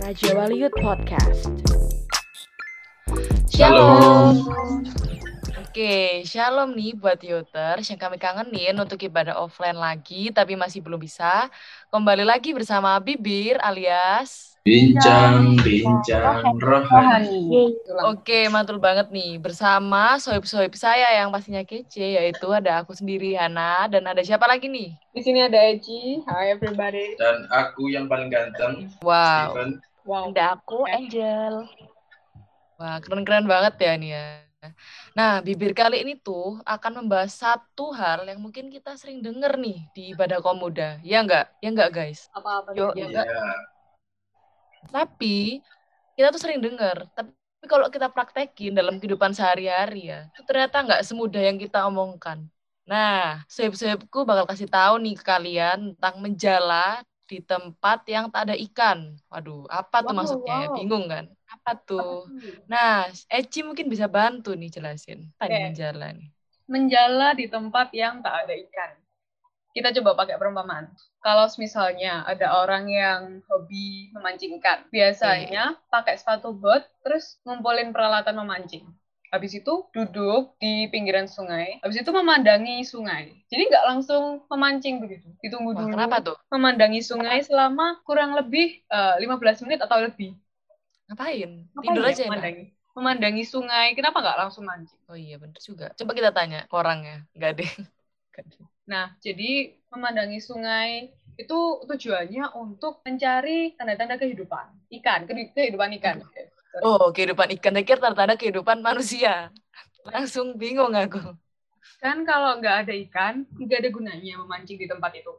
Raja Wali Youth Podcast. Shalom. Oke, shalom nih buat Yoters yang kami kangenin untuk ibadah offline lagi tapi masih belum bisa. Kembali lagi bersama Bibir alias Bincang-bincang rohani. Oke, mantul banget nih bersama sohib-sohib saya yang pastinya kece yaitu ada aku sendiri Hana dan ada siapa lagi nih? Di sini ada Eci. Hi everybody. Dan aku yang paling ganteng, Wow. Steven. Wow. Ada aku Angel. Wah, keren-keren banget ya nih ya. Nah, bibir kali ini tuh akan membahas satu hal yang mungkin kita sering denger nih di ibadah kaum muda. Ya enggak? Ya enggak, guys? Apa-apa Yo, Ya Iya. enggak? Tapi kita tuh sering dengar, tapi kalau kita praktekin dalam kehidupan sehari-hari ya, itu ternyata nggak semudah yang kita omongkan. Nah, sohib-sohibku bakal kasih tahu nih ke kalian tentang menjala di tempat yang tak ada ikan. Waduh, apa tuh Wow, maksudnya? wow. Bingung kan? Apa tuh? Nah, Eci mungkin bisa bantu nih jelasin. Nih Oke. menjala nih? Menjala di tempat yang tak ada ikan. Kita coba pakai perumpamaan. Kalau misalnya ada orang yang hobi memancing ikan, biasanya pakai sepatu bot, terus ngumpulin peralatan memancing. Habis itu duduk di pinggiran sungai, habis itu memandangi sungai. Jadi nggak langsung memancing begitu. Ditunggu Wah, dulu. kenapa tuh? Memandangi sungai selama kurang lebih eh, 15 menit atau lebih. Ngapain? Ngapain Tidur ya aja enak. memandangi? Memandangi sungai, kenapa nggak langsung mancing? Oh iya, bener juga. Coba kita tanya ke orangnya. Nggak deh. Deh. Nah, jadi memandangi sungai itu tujuannya untuk mencari tanda-tanda kehidupan ikan, ke- kehidupan ikan. Oh, kehidupan ikan pikir tanda kehidupan manusia. Langsung bingung aku. Kan kalau nggak ada ikan, nggak ada gunanya memancing di tempat itu.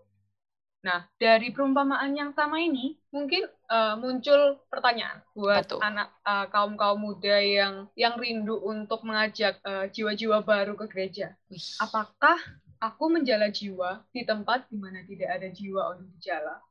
Nah, dari perumpamaan yang sama ini, mungkin eh, muncul pertanyaan buat tuh? anak eh, kaum-kaum muda yang yang rindu untuk mengajak eh, jiwa-jiwa baru ke gereja. Apakah aku menjala jiwa di tempat di mana tidak ada jiwa untuk dijala?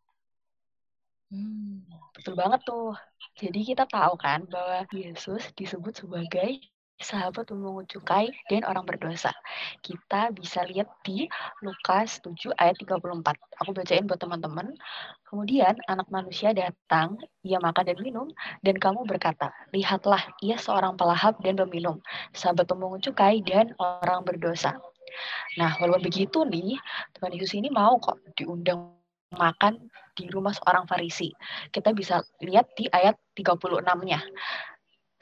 Hmm. Betul banget tuh. Jadi kita tahu kan bahwa Yesus disebut sebagai sahabat pemungut cukai dan orang berdosa. Kita bisa lihat di Lukas 7 ayat 34. Aku bacain buat teman-teman. Kemudian anak manusia datang, ia makan dan minum, dan kamu berkata, lihatlah ia seorang pelahap dan peminum, sahabat pemungut cukai dan orang berdosa. Nah, walaupun begitu nih, Tuhan Yesus ini mau kok diundang makan di rumah seorang Farisi. Kita bisa lihat di ayat 36-nya.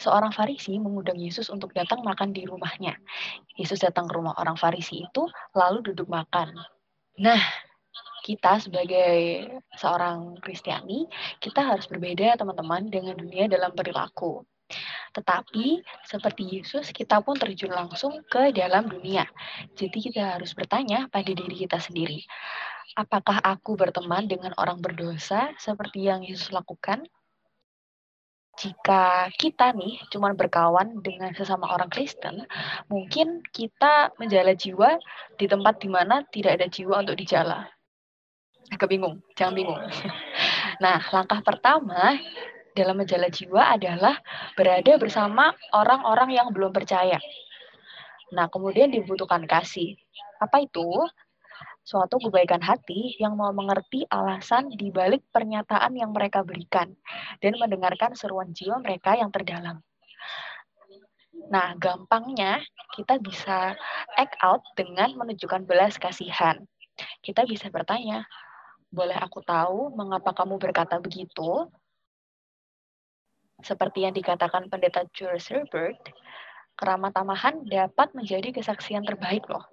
Seorang Farisi mengundang Yesus untuk datang makan di rumahnya. Yesus datang ke rumah orang Farisi itu, lalu duduk makan. Nah, kita sebagai seorang Kristiani, kita harus berbeda teman-teman dengan dunia dalam perilaku. Tetapi seperti Yesus, kita pun terjun langsung ke dalam dunia. Jadi kita harus bertanya pada diri kita sendiri, apakah aku berteman dengan orang berdosa seperti yang Yesus lakukan? Jika kita nih cuma berkawan dengan sesama orang Kristen, mungkin kita menjala jiwa di tempat di mana tidak ada jiwa untuk dijala. Agak bingung, jangan bingung. Nah, langkah pertama dalam menjala jiwa adalah berada bersama orang-orang yang belum percaya. Nah, kemudian dibutuhkan kasih. Apa itu? Suatu kebaikan hati yang mau mengerti alasan di balik pernyataan yang mereka berikan dan mendengarkan seruan jiwa mereka yang terdalam. Nah, gampangnya kita bisa act out dengan menunjukkan belas kasihan. Kita bisa bertanya, boleh aku tahu mengapa kamu berkata begitu? Seperti yang dikatakan pendeta Jules Herbert, keramat tamahan dapat menjadi kesaksian terbaik loh.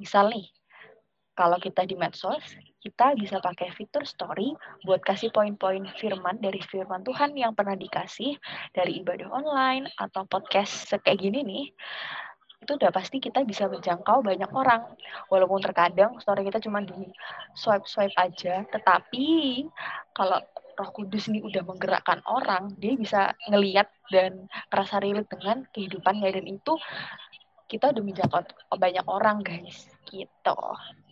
Misal nih, kalau kita di medsos, kita bisa pakai fitur story buat kasih poin-poin firman dari firman Tuhan yang pernah dikasih dari ibadah online atau podcast kayak gini nih. Itu udah pasti kita bisa menjangkau banyak orang. Walaupun terkadang story kita cuma di swipe-swipe aja, tetapi kalau Roh Kudus ini udah menggerakkan orang, dia bisa ngeliat dan ngerasa relate dengan kehidupannya dan itu kita udah menjangkau banyak orang guys gitu.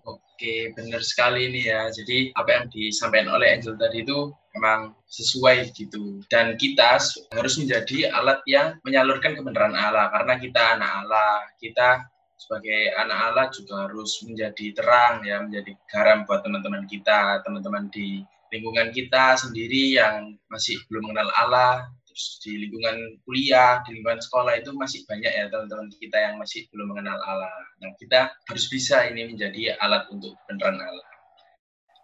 Oke, benar sekali ini ya. Jadi apa yang disampaikan oleh Angel tadi itu memang sesuai gitu. Dan kita harus menjadi alat yang menyalurkan kebenaran Allah karena kita anak Allah. Kita sebagai anak Allah juga harus menjadi terang ya, menjadi garam buat teman-teman kita, teman-teman di lingkungan kita sendiri yang masih belum mengenal Allah, terus di lingkungan kuliah, di lingkungan sekolah itu masih banyak ya teman-teman kita yang masih belum mengenal Allah. Nah, kita harus bisa ini menjadi alat untuk kebenaran Allah.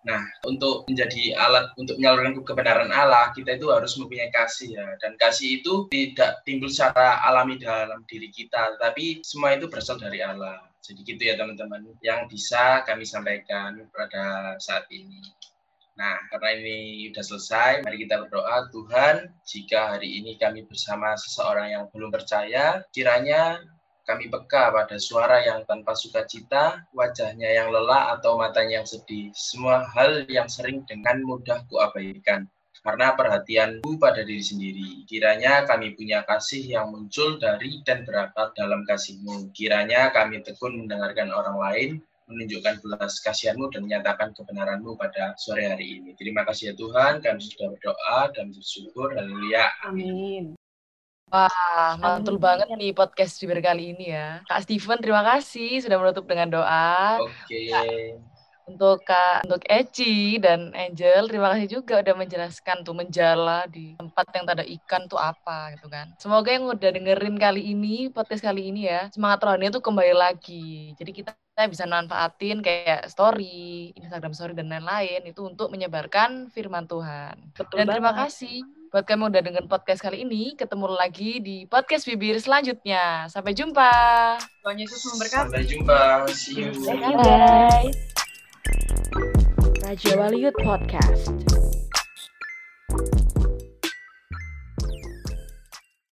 Nah, untuk menjadi alat untuk menyalurkan kebenaran Allah, kita itu harus mempunyai kasih ya. Dan kasih itu tidak timbul secara alami dalam diri kita, tapi semua itu berasal dari Allah. Jadi gitu ya teman-teman, yang bisa kami sampaikan pada saat ini. Nah, karena ini sudah selesai, mari kita berdoa, Tuhan, jika hari ini kami bersama seseorang yang belum percaya, kiranya kami peka pada suara yang tanpa sukacita, wajahnya yang lelah atau matanya yang sedih. Semua hal yang sering dengan mudah kuabaikan karena perhatianku pada diri sendiri. Kiranya kami punya kasih yang muncul dari dan berakar dalam kasihmu. Kiranya kami tekun mendengarkan orang lain, menunjukkan belas kasihanmu dan menyatakan kebenaranmu pada sore hari ini. Terima kasih ya Tuhan, kami sudah berdoa dan bersyukur. Haleluya. Amin. Wah, mantul banget nih podcast Diber kali ini ya. Kak Steven, terima kasih sudah menutup dengan doa. Oke. Untuk Kak, untuk Eci dan Angel, terima kasih juga udah menjelaskan tuh menjala di tempat yang tak ada ikan tuh apa gitu kan. Semoga yang udah dengerin kali ini, podcast kali ini ya, semangat rohani itu kembali lagi. Jadi kita bisa manfaatin kayak story, Instagram story dan lain-lain itu untuk menyebarkan firman Tuhan. Betul dan terima banget. kasih buat kamu udah dengerin podcast kali ini. Ketemu lagi di podcast Bibir selanjutnya. Sampai jumpa. Tuhan Yesus memberkati. Sampai jumpa. See you. Bye. Raja Wali Youth Podcast.